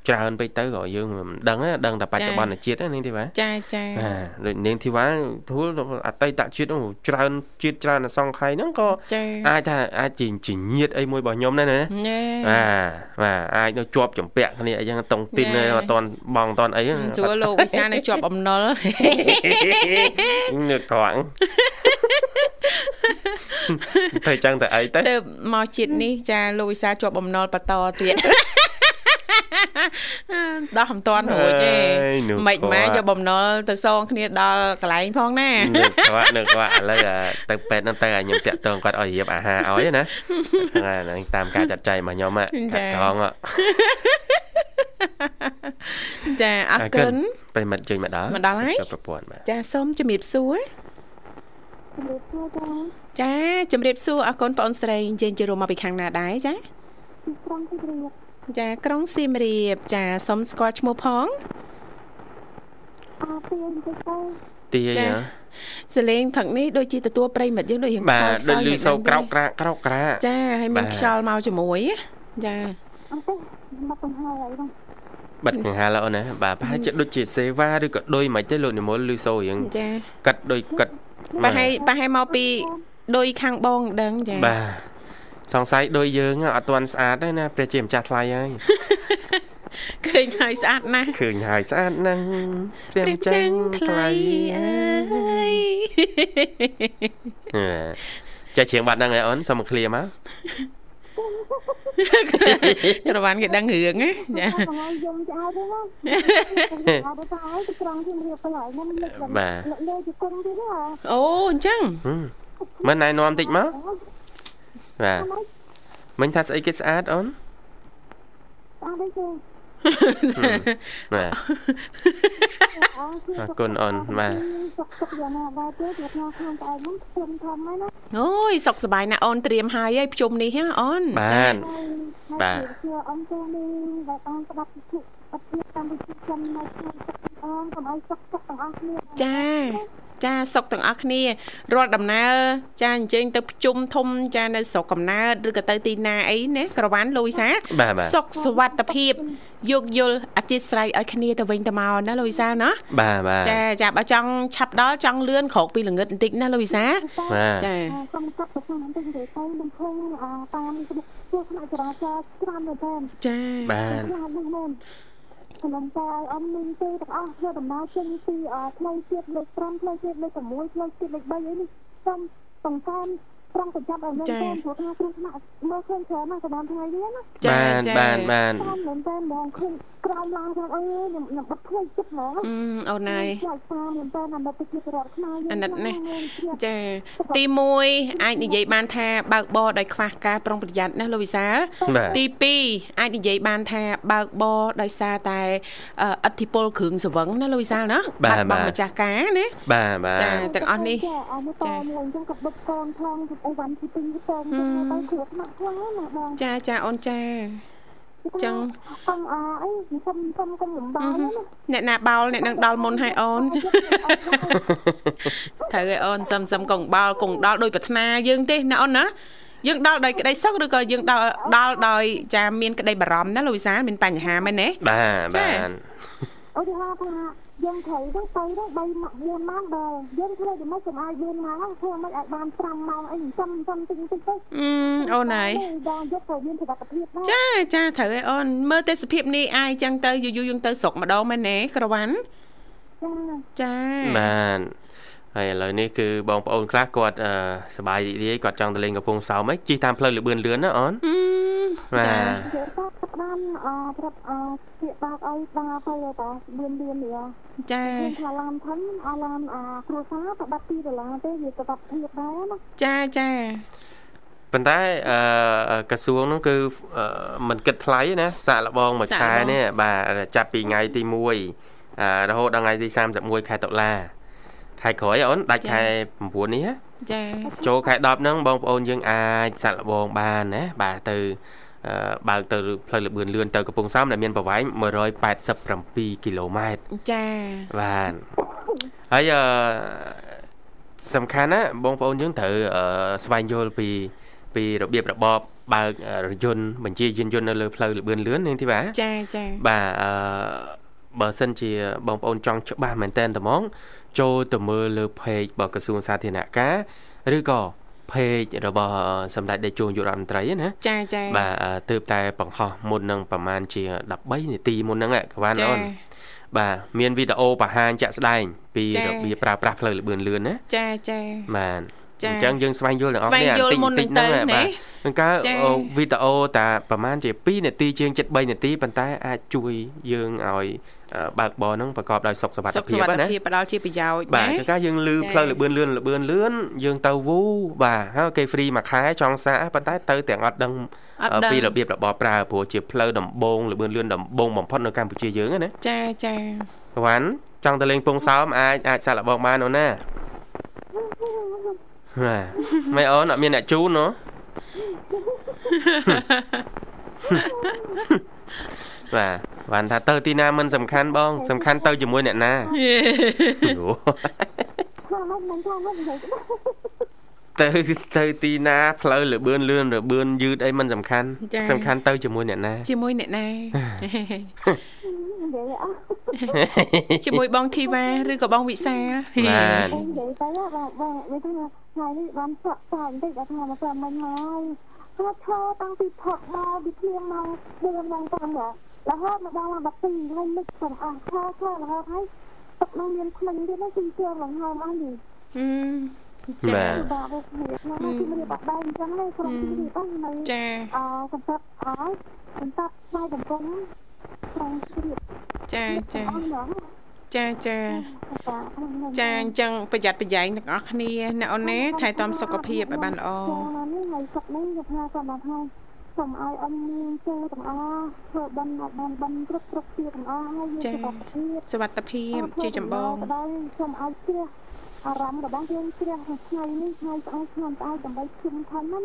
ច្រើនពេកទៅក៏យើងមិនដឹងណាដឹងតែបច្ចុប្បន្នជាតិនេះទេបាទចាចាបាទដូចនាងធីវ៉ាធូលអតីតជាតិច្រើនជាតិច្រើនអសង្ខ័យហ្នឹងក៏អាចថាអាចជាញាតអីមួយរបស់ខ្ញុំដែរណាបាទបាទអាចនៅជាប់ចម្ពាក់គ្នាអីចឹងតុងទីនអត់តន់បងតន់អីជួលោកវិសានៅជាប់អំណុលនឹកត្រង់តែចឹងតែអីទៅទៅមកជាតិនេះចាលោកវិសាជាប់អំណុលបន្តទៀតដោះមិនតាន់រួចទេមិនម៉ែយកបំណុលទៅសងគ្នាដល់កន្លែងផងណានឹកគាត់នឹកគាត់ឥឡូវទៅពេទ្យហ្នឹងទៅឲ្យខ្ញុំតាក់ទងគាត់ឲ្យរៀបអាហារឲ្យណាហ្នឹងតាមការចាត់ចែងរបស់ខ្ញុំកាត់កង ចាអរគុណប្រិមិត្តជើញមកដល់មកដល់ហើយប្រព័ន្ធបាទចាសូមជំរាបសួរជំរាបសួរចាជំរាបសួរអរគុណបងស្រីអញ្ជើញចូលរួមមកពីខាងណាដែរចាក្រុងសៀមរាបចាក្រុងសៀមរាបចាសូមស្គាល់ឈ្មោះផងអើទៀងទៅទាចាសលេងផឹកនេះដូចជាទទួលប្រិមិត្តយើងដូចរៀងខ្សោយខ្សោយដូចលឺសូវក្រោកក្រាក្រោកក្រាចាហើយមានខ្យល់មកជាមួយចាអត់ទេមកបង្ហើអីហ្នឹង បិទកង្ហាលអូនណាបាទប្រហែលជាដូចជាសេវាឬក៏ដូចមិនទេលោកនិមលឬសូរៀងចាកាត់ដូចកាត់ប្រហែលប្រហែលមកពីដូចខាងបងដឹងចាបាទសង្ស័យដូចយើងអត់ទាន់ស្អាតទេណាព្រះជាម្ចាស់ថ្លៃហើយឃើញហើយស្អាតណាស់ឃើញហើយស្អាតណាស់ព្រះម្ចាស់ថ្លៃអើយចេះច្រៀងបាត់ហ្នឹងឯអូនសុំមកឃ្លាមក រវ៉ាន់គេដឹងរឿងណាចាយំឆ្អែតទេណាអត់ទៅហើយត្រង់ជំរាបទៅហើយខ្ញុំលើកលើជង្គង់ទៀតណាអូអញ្ចឹងមិនណែនាំតិចមកបាទមិញថាស្អីគេស្អាតអូនអត់ទេ បាទអរគុណអូនបាទសុខសុខយ៉ាងណាដែរទេពីខ្ញុំខាងតែឯងខ្ញុំធំហើយណាអូយសុខសប្បាយណាស់អូនត្រៀមហើយហើយភ្ជុំនេះហ៎អូនបាទបាទអូនទៅនេះបើអូនស្ដាប់ពិធីអត់ទៀតតាមវិធីខ្ញុំនៅក្នុងអូនកុំឲ្យសុខសុខទាំងអស់គ្នាចា ចាសុខទាំងអស់គ្នារាល់ដំណើរចាអញ្ជើញទៅប្រជុំធំចានៅស្រុកកំណើតឬក៏ទៅទីណាអីណាក្រវ៉ាន់លូយសាសុខសុវត្ថិភាពយោគយល់អធិស្ឋានឲ្យគ្នាទៅវិញទៅមកណាលូយសាណាបាទបាទចាចាបើចង់ឆាប់ដល់ចង់លឿនក្រោកពីល្ងឹតបន្តិចណាលូយសាបាទចាសូមកាត់ទៅខាងបន្តិចទៅទៅនឹងឃើញតាមជួផ្នែកចរាចរណ៍ច្រើនមែនទែនចាបាទ ខ្ញុំតែឲ្យអមមានទេទាំងអស់ធ្វើដំណើរចេញពីផ្លូវជាតិលេខ5ផ្លូវជាតិលេខ6ផ្លូវជាតិលេខ3អីនេះសូមបង្កើន ត្រង់ប្រចាំឲ្យមែនតើព្រោះថាគ្រោះថ្នាក់មើលឃើញច្រើនណាស់សម្រាប់ថ្ងៃនេះណាចាចាបានបានមែនតើបងឃើញក្រោមឡើងខ្ញុំអើយខ្ញុំខ្ញុំបាត់ភ្លេចចិត្តហ្មងអឺអូនហើយចាតាមមែនតើអាណិតទៅជារដ្ឋខ្មែរអាណិតនេះចាទី1អាចនិយាយបានថាបើកបរដោយខ្វះការប្រុងប្រយ័ត្នណាលោកវិសាលទី2អាចនិយាយបានថាបើកបរដោយសារតែអធិពលគ្រឿងសង្វឹងណាលោកវិសាលណាបាត់បង់ម្ចាស់ការណាបាទបាទចាទាំងអស់នេះចាមួយអញ្ចឹងក៏បុកកងផងអីវ៉ាន់ទី2ទៅទៅគ្រោះថ្នាក់ខ្លាំងណាបងចាចាអូនចាចឹងសុំអអីសុំសុំកុំលំបាកអ្នកណាបោលអ្នកនឹងដល់មុនឲ្យអូនត្រូវឲ្យអូនសុំសុំកងបោលកងដល់ដោយប្រាថ្នាយើងទេណាអូនណាយើងដល់ដោយក្តីសុខឬក៏យើងដល់ដល់ដោយចាមានក្តីបារម្ភណាលោកវិសាលមានបញ្ហាមែនទេបាទបាទឧទាហរណ៍ថា យើងត្រូវទៅទៅទៅ3ម៉ោង4ម៉ោងបើយើងធ្វើយ៉ាងម៉េចកុំឲ្យ4ម៉ោងធ្វើមិនឲ្យបាន5ម៉ោងអីចាំចាំតិចតិចទៅអឺអូនហើយដល់យកទៅមានសុខភាពដែរចាចាត្រូវឯអូនមើលទេសភាពនេះអាយចឹងទៅយូរយូរយើងទៅស្រុកម្ដងមែនទេក្រវ៉ាន់ចាបានហើយឥឡូវនេះគឺបងប្អូនខ្លះគាត់សប្បាយរីករាយគាត់ចង់ទៅលេងកំពង់សោមហីជិះតាមផ្លូវលឿនលឿនណាអូនបាទ បានអប្រាប់អពាក្យបាក់ឲ្យបាទៅតាលឿនលឿននេះចាថាឡានធំអាឡានអាគ្រួសារក៏បាត់2ដុល្លារទេវាក៏បាត់ភាពដែរណាចាចាប៉ុន្តែអឺក្រសួងនោះគឺមិនគិតថ្លៃណាសាក់លបងមួយខែនេះបាទចាប់ពីថ្ងៃទី1រហូតដល់ថ្ងៃទី31ខែតុលាខែក្រោយអូនដាច់ខែ9នេះចាចូលខែ10ហ្នឹងបងប្អូនយើងអាចសាក់លបងបានណាបាទទៅ បើកទៅផ្លូវលបឿនលឿនទៅកំពង់សោមដែលមានប្រវែង187គីឡូម៉ែត្រចាបាទហើយអឺសំខាន់ណាបងប្អូនយើងត្រូវស្វែងយល់ពីពីរបៀបរបបបើករយន្តបញ្ជាយានយន្តនៅលើផ្លូវលបឿនលឿននេះទីបាទចាចាបាទអឺបើសិនជាបងប្អូនចង់ច្បាស់មែនតែនត្មងចូលទៅមើលលើ page របស់ក្រសួងសាធារណការឬក៏ page របស់សម្ដេចតេជោយុរដ្ឋមន្ត្រីណាចាចាបាទទើបតែបង្ហោះមុននឹងប្រហែលជា13នាទីមុនហ្នឹងកវ៉ាន់អូនបាទមានវីដេអូបង្ហាញជាក់ស្ដែងពីរបៀបប្រើប្រាស់ផ្លូវលបឿនលឿនណាចាចាបាទ អញ្ចឹងយើងស្វែងយល់ទាំងអស់គ្នាតិចតិចហ្នឹងបាទនឹងកើវីដេអូតាប្រហែលជា2នាទីជាង73នាទីប៉ុន្តែអាចជួយយើងឲ្យបើកបរហ្នឹងប្រកបដោយសុខសុវត្ថិភាពណាសុខសុវត្ថិភាពផ្ដល់ជាប្រយោជន៍បាទចង្ការយើងលឺផ្លូវលបឿនលឿនលបឿនលឿនយើងទៅវូបាទហើយគេហ្វ្រីមួយខែចង់សាប៉ុន្តែទៅទាំងអត់ដឹងពីរបៀបរបបប្រើព្រោះជាផ្លូវដំបងលបឿនលឿនដំបងបំផុតនៅកម្ពុជាយើងណាចាចាវ៉ាន់ចង់ទៅលេងពងសោមអាចអាចសាក់លបងបានអូនណា បាទមិនអូនអត់មានអ្នកជូនណ៎បាទបានថាទៅទីណាមិនសំខាន់បង សំខាន់ទៅជាមួយអ្នកណាទៅទៅទីណាផ្លូវលបឿនលឿនរបឿនយឺតអីមិនសំខាន់សំខាន់ទៅជាមួយអ្នកណាជាមួយអ្នកណាជាមួយបងធីវ៉ាឬក៏បងវិសាបាទនិយាយទៅបាទបងវាថា ថ្ងៃនេះបានសក់សក់បន្តិចដល់ថាមកមិនហើយគាត់ឈរតាំងពីផឹកមកពីភ្លៀងមក4ម៉ោងតាមរហូតមកដល់12ហើយនឹកទាំងអស់ខោខោរហូតហើយទឹកនឹងមានក្លិនទៀតគឺជឿលង្ហើមអស់នេះអឺចាបាទបាទខ្ញុំមានបាក់បែកអញ្ចឹងហ្នឹងក្រុមទីនេះអស់នៅចាអកំសត់អស់កំសត់ស្វ័យកំពុងក្រុមជ្រៀបចាចា ចាចាចាអញ្ចឹងប្រយ័ត្នប្រយែងទាំងអស់គ្នាអ្នកអូនណាថែទាំសុខភាពឲ្យបានល្អនេះហើយសុខនេះខ្ញុំថាសូមថាសូមឲ្យអមមានជើទាំងអស់ធ្វើបន់ឲ្យបានបន់គ្រប់គ្រប់ជាទាំងអស់ហើយសុខភាពសុខភាពជាចម្បងសូមឲ្យជ្រះអារម្មណ៍របស់យើងជ្រះថ្ងៃនេះថ្ងៃស្អែកឆ្នាំស្អែកដើម្បីជុំខំណា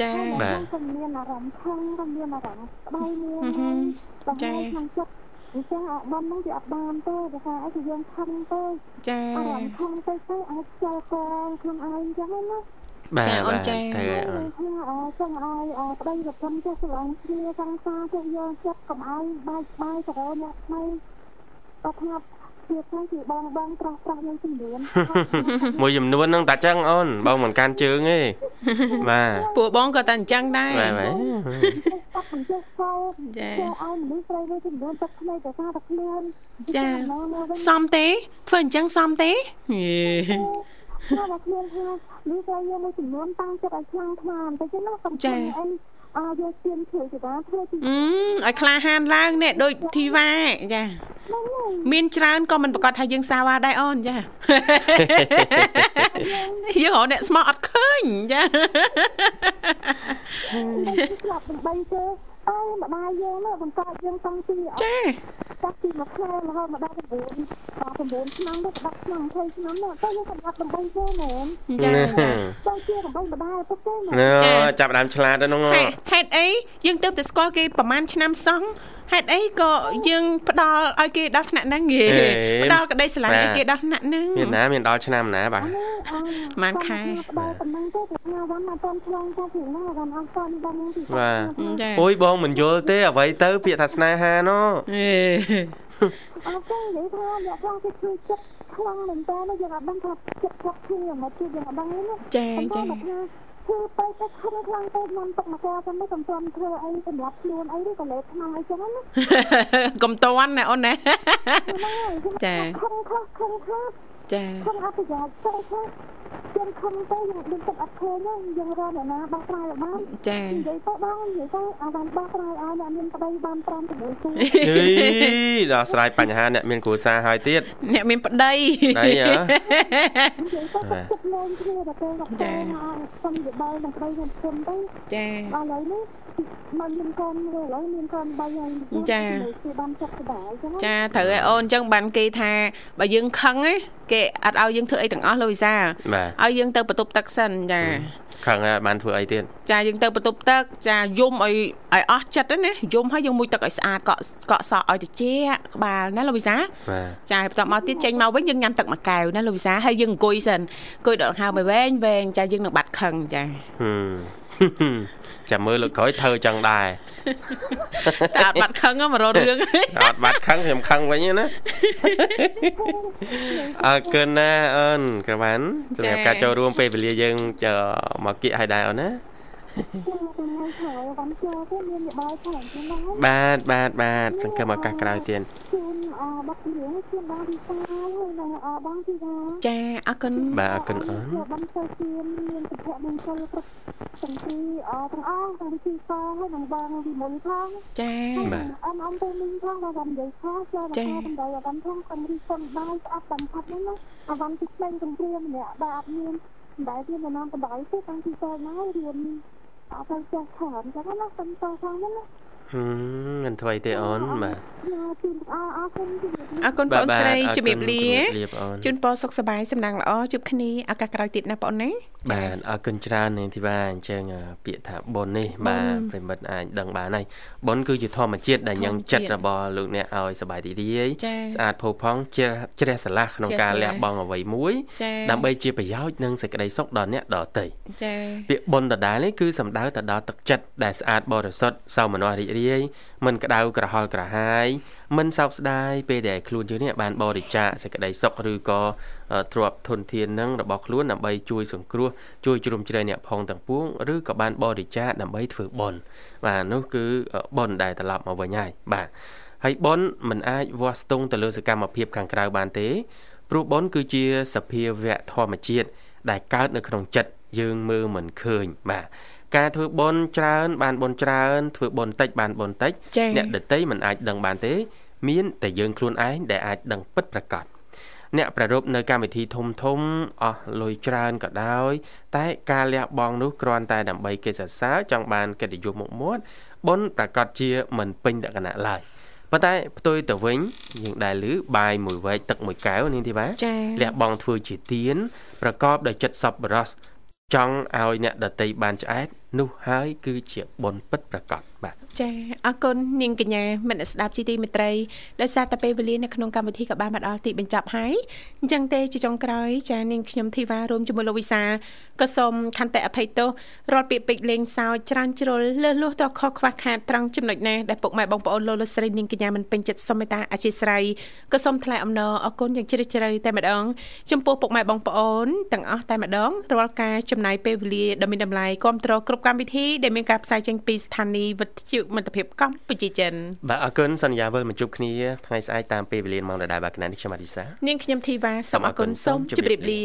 ចាបាទខ្ញុំមានអារម្មណ៍ខឹងខ្ញុំមានអារម្មណ៍ក្តៅមួយចាក្នុងចិត្ត អញ្ចឹងអត់បាននោះវាអត់បានទេបើថាអីគឺយើងខំទៅចាអត់ខំទៅទៅអាចចោលកងខ្លួនឯងអញ្ចឹងណាបាទចាអូនចាទៅអូនអឺចង់ឲ្យប្តីប្រពន្ធចេះស្រឡាញ់គ្នាសង្សារចេះយកចិត្តកុំឲ្យបែកបាយចរអ្នកថ្មីបើថា ជាខ្លះគឺបងបងប្រោះប្រោះមួយចំនួនមួយចំនួនហ្នឹងតែចឹងអូនបងមិនកាន់ជើងទេបាទពួកបងក៏តែអញ្ចឹងដែរបាទបាទអត់មិនចេះសោចាឲ្យមនុស្សស្រីមួយចំនួនទឹកភ្នែកតែថាតែខ្លួនចាសំទេធ្វើអញ្ចឹងសំទេហេថាខ្លួនថានេះស្រីមួយចំនួនតាំងចិត្តឲ្យខ្លាំងខ្លាំងតែចឹងណាកំចាអី អើយកទៀនធ្វើសេវាធ្វើទីអឺឲ្យក្លាហានឡើងនេះដូចធីវ៉ាចាមានច្រើនក៏មិនប្រកាសថាយើងសាវ៉ាដែរអូនចាយើងរកអ្នកស្មោះអត់ឃើញចាស្លាប់ដើម្បីទេ អើម្ដាយយើងណាបង្កើតយើងតាំងពីចាចាប់ពីមួយខែរហូតមកដល់9 9ឆ្នាំទៅ10ឆ្នាំ20ឆ្នាំទៅយើងសម្រាប់ដើម្បីទេមែនចាទៅជាដើម្បីម្ដាយពុកទេមែនចាប់ដើមឆ្លាតទៅនោះហេតុអីយើងទៅតែស្គាល់គេប្រហែលឆ្នាំសោះហេតុអីក៏យើងផ្ដល់ឲ្យគេដល់ថ្នាក់ហ្នឹងហេផ្ដល់ក្តីស្រឡាញ់ឲ្យគេដល់ថ្នាក់ហ្នឹងមានណាមានដល់ឆ្នាំណាបាទម៉ានខែបាទប៉ុណ្ណឹងទេតែថ្ងៃវ៉ាន់មកតាមឆ្លងទៅពីណាវ៉ាន់អត់តន់ដល់ទីបាទអូយបងមិនយល់ទេអ្វីទៅ ពាក្យថាស្នេហាណូហេអត់ទេនិយាយថាអ្នកខ្លះគេជួយចិត្តខ្លាំងមែនតើយើងអត់ដឹងថាចិត្តគាត់គ្នាមកជួយយើងអត់ដឹងទេចាចា គឺទៅទៅខំខ្លាំងទៅខ្ញុំទុកមកកែទៅមិនកំទាន់ធ្វើអីសម្រាប់ខ្លួនអីឬក៏លេបឆ្នាំអីចឹងណាកំតាន់ណាអូនណាចាខំខំខំខំ ចាខំអត់ប្រយោជន៍ទៅថាយើងខំទៅយើងដឹងទឹកអត់ឃើញយើងរកអ្នកណាបោះស្រាយឲ្យបានចានិយាយទៅបងនិយាយទៅអាបានបោះស្រាយឲ្យអ្នកមានប្តីបាន5 6គូអីដល់ស្រ័យបញ្ហាអ្នកមានគ្រួសារហើយទៀតអ្នកមានប្តីប្តីហ៎និយាយទៅចិត្តលែងគ្នាតែពេលគាត់ចាសុំយោបល់នឹងប្តីខ្ញុំគុំទៅចាឥឡូវនេះ មកមានកូនមួយឥឡូវមានកូន3ហើយចាគឺបានចិត្តស្ដាយចឹងចាត្រូវឲ្យអូនចឹងបានគេថាបើយើងខឹងណាគេអត់ឲ្យយើងធ្វើអីទាំងអស់លោកវិសាឲ្យយើងទៅបន្ទប់ទឹកសិនចាខឹងបានធ្វើអីទៀតចាយើងទៅបន្ទប់ទឹកចាយំឲ្យឲ្យអស់ចិត្តណាយំហើយយើងមួយទឹកឲ្យស្អាតកក់កក់សក់ឲ្យត្រជាក់ក្បាលណាលោកវិសាចាបន្ទាប់មកទៀតចេញមកវិញយើងញ៉ាំទឹកមួយកែវណាលោកវិសាហើយយើងអង្គុយសិនអង្គុយដកដង្ហើមឲ្យវែងវែងចាយើងនឹងបាត់ខឹងចា ចាំមើលលើក្រោយធ្វើចឹងដែរតែអត់បាត់ខឹងមករករឿងអត់បាត់ខឹងខ្ញុំខឹងវិញណាអើកិនណាអូនក្រាន់សម្រាប់ការចូលរួមពេលវេលាយើងមកគៀកឲ្យដែរអូនណា បាទបាទបាទសង្ឃឹមឱកាសក្រោយទៀតជូនបទចម្រៀងជូនបងទីសាហើយនិងបងទីសាចាអរគុណបាទអរគុណអូនបងទៅជឿនមានសុភមង្គលគ្រប់ទាំងពីអទាំងអស់ទាំងទីសាហើយនិងបងវិមលផងចាបាទអមអមទៅមីងផងបងនិយាយថាចូលដល់បណ្ដោយបងផងកំរីសុំបាយស្អាតបំផុតហ្នឹងណាអវ៉ាន់ទីផ្សេងកំព្រាម្នាក់បាទអត់មានដែលវាមិននាំបណ្ដោយទេតាំងពីតើមករៀន អត់ទៅចេះខានចឹងណាសុំតខាងហ្នឹងណាហឹមមិនធ្វើអីទេ អូនបាទអរគុណអរគុណបងស្រីជំរាបលាជូនពរសុខសប្បាយសំណាងល្អជួបគ្នាឱកាសក្រោយទៀតណាបងណាបាទអរគុណច្រើននាងធីវ៉ាអញ្ចឹងពាក្យថាបុណ្យនេះបាទប្រិមិត្តអាចដឹងបានហើយបុណ្យគឺជាធម្មជាតិដែលញ៉ាំងចិត្តរបស់លោកអ្នកឲ្យសប្បាយរីករាយស្អាតផូរផង់ជ្រះស្រឡះក្នុងការលះបង់អ្វីមួយ ដើម្បីជាប្រយោជន៍និងសេចក្តីសុខដល់អ្នកដទៃចា៎ពាក្យបុណ្យដដែលនេះគឺសំដៅទៅដល់ទឹកចិត្តដែលស្អាតបរិសុទ្ធសោមនស្សរីករាយមិនក្តៅក្រហល់ក្រហាយមិនសោកស្ដាយពេលដែលខ្លួនយើងនេះបានបរិច្ចាគសេចក្តីសុខឬក៏ទ្រព្យធនធាននឹងរបស់ខ្លួនដើម្បីជួយសង្គ្រោះជួយជ្រោមជ្រែងអ្នកផងទាំងពួងឬក៏បានបរិច្ចាគដើម្បីធ្វើបុណ្យបាទនោះគឺបុណ្យដែលត្រឡប់មកវិញហើយបាទហើយបុណ្យមិនអាចវាស់ស្ទង់ទៅលើសកម្មភាពខាងក្រៅបានទេព្រោះបុណ្យគឺជាសភាវៈធម្មជាតិដែលកើតនៅក្នុងចិត្តយើងមើលមិនឃើញបាទ ការធ្វើបុណ្យច្រើន បានបុណ្យច្រើន ធ្វើបុណ្យតិចបានបុណ្យតិចអ្នកដតីមិនអាចដឹងបានទេមានតែយើងខ្លួនឯងដែលអាចដឹងពិតប្រាកដអ្នកប្រារព្ធនៅកម្មវិធីធំធំអស់លុយច្រើនក៏ដោយ តែការលះបង់នោះគ្រាន់តែដើម្បីគេសរសើរចង់បានកិត្តិយសមុខមាត់បុណ្យប្រកាសជាមិនពេញលក្ខណៈឡើយប៉ុន្តែផ្ទុយទៅវិញយើងដែលឮបាយមួយវែកទឹកមួយកែវនាងធីបាលះបង់ធ្វើជាទានប្រកបដោយចិត្តសប្បុរសចង់ឲ្យអ្នកដតីបានឆ្អែត នោះហើយគឺជាបុណ្យពិតប្រាកដបាទចាអរគុណនាងកញ្ញាមិត្តស្ដាប់ជីទីមេត្រីដោយសារតែពេលវេលានៅក្នុងកម្មវិធីក៏បានមកដល់ទីបញ្ចប់ហើយអញ្ចឹងទេជាចុងក្រោយចានាងខ្ញុំធីវ៉ារួមជាមួយលោកវិសាក៏សូមខន្តិអភ័យទោសរាល់ពាក្យពេចន៍លេងសើចច្រើនជ្រុលលើសលួសតខុសខ្វះខាតត្រង់ចំណុចណាដែលពុកម៉ែបងប្អូនលោកលោកស្រីនាងកញ្ញាមិនពេញចិត្តសូមមេត្តាអធិស្ឋានក៏សូមថ្លែងអំណរអគុណយ៉ាងជ្រាលជ្រៅតែម្ដងចំពោះពុកម៉ែបងប្អូនទាំងអស់តែម្ដងរាល់ការចំណាយពេលវេលាដ៏មានតម្លៃគ្រប់គ្រងគ្រប់កម្មវិធីដែលមានការផ្សាយចេញពីស្ថានីយ៍វិទ្យុមិត្តភាពកម្ពុជាចិនបាទអរគុណសន្យាវិលមកជួបគ្នាថ្ងៃស្អែកតាមពេលវេលាម៉ោងដដែលបាទគណៈនេះខ្ញុំអឌីសានាងខ្ញុំធីវ៉ាសូមអរគុណសូមជម្រាបលា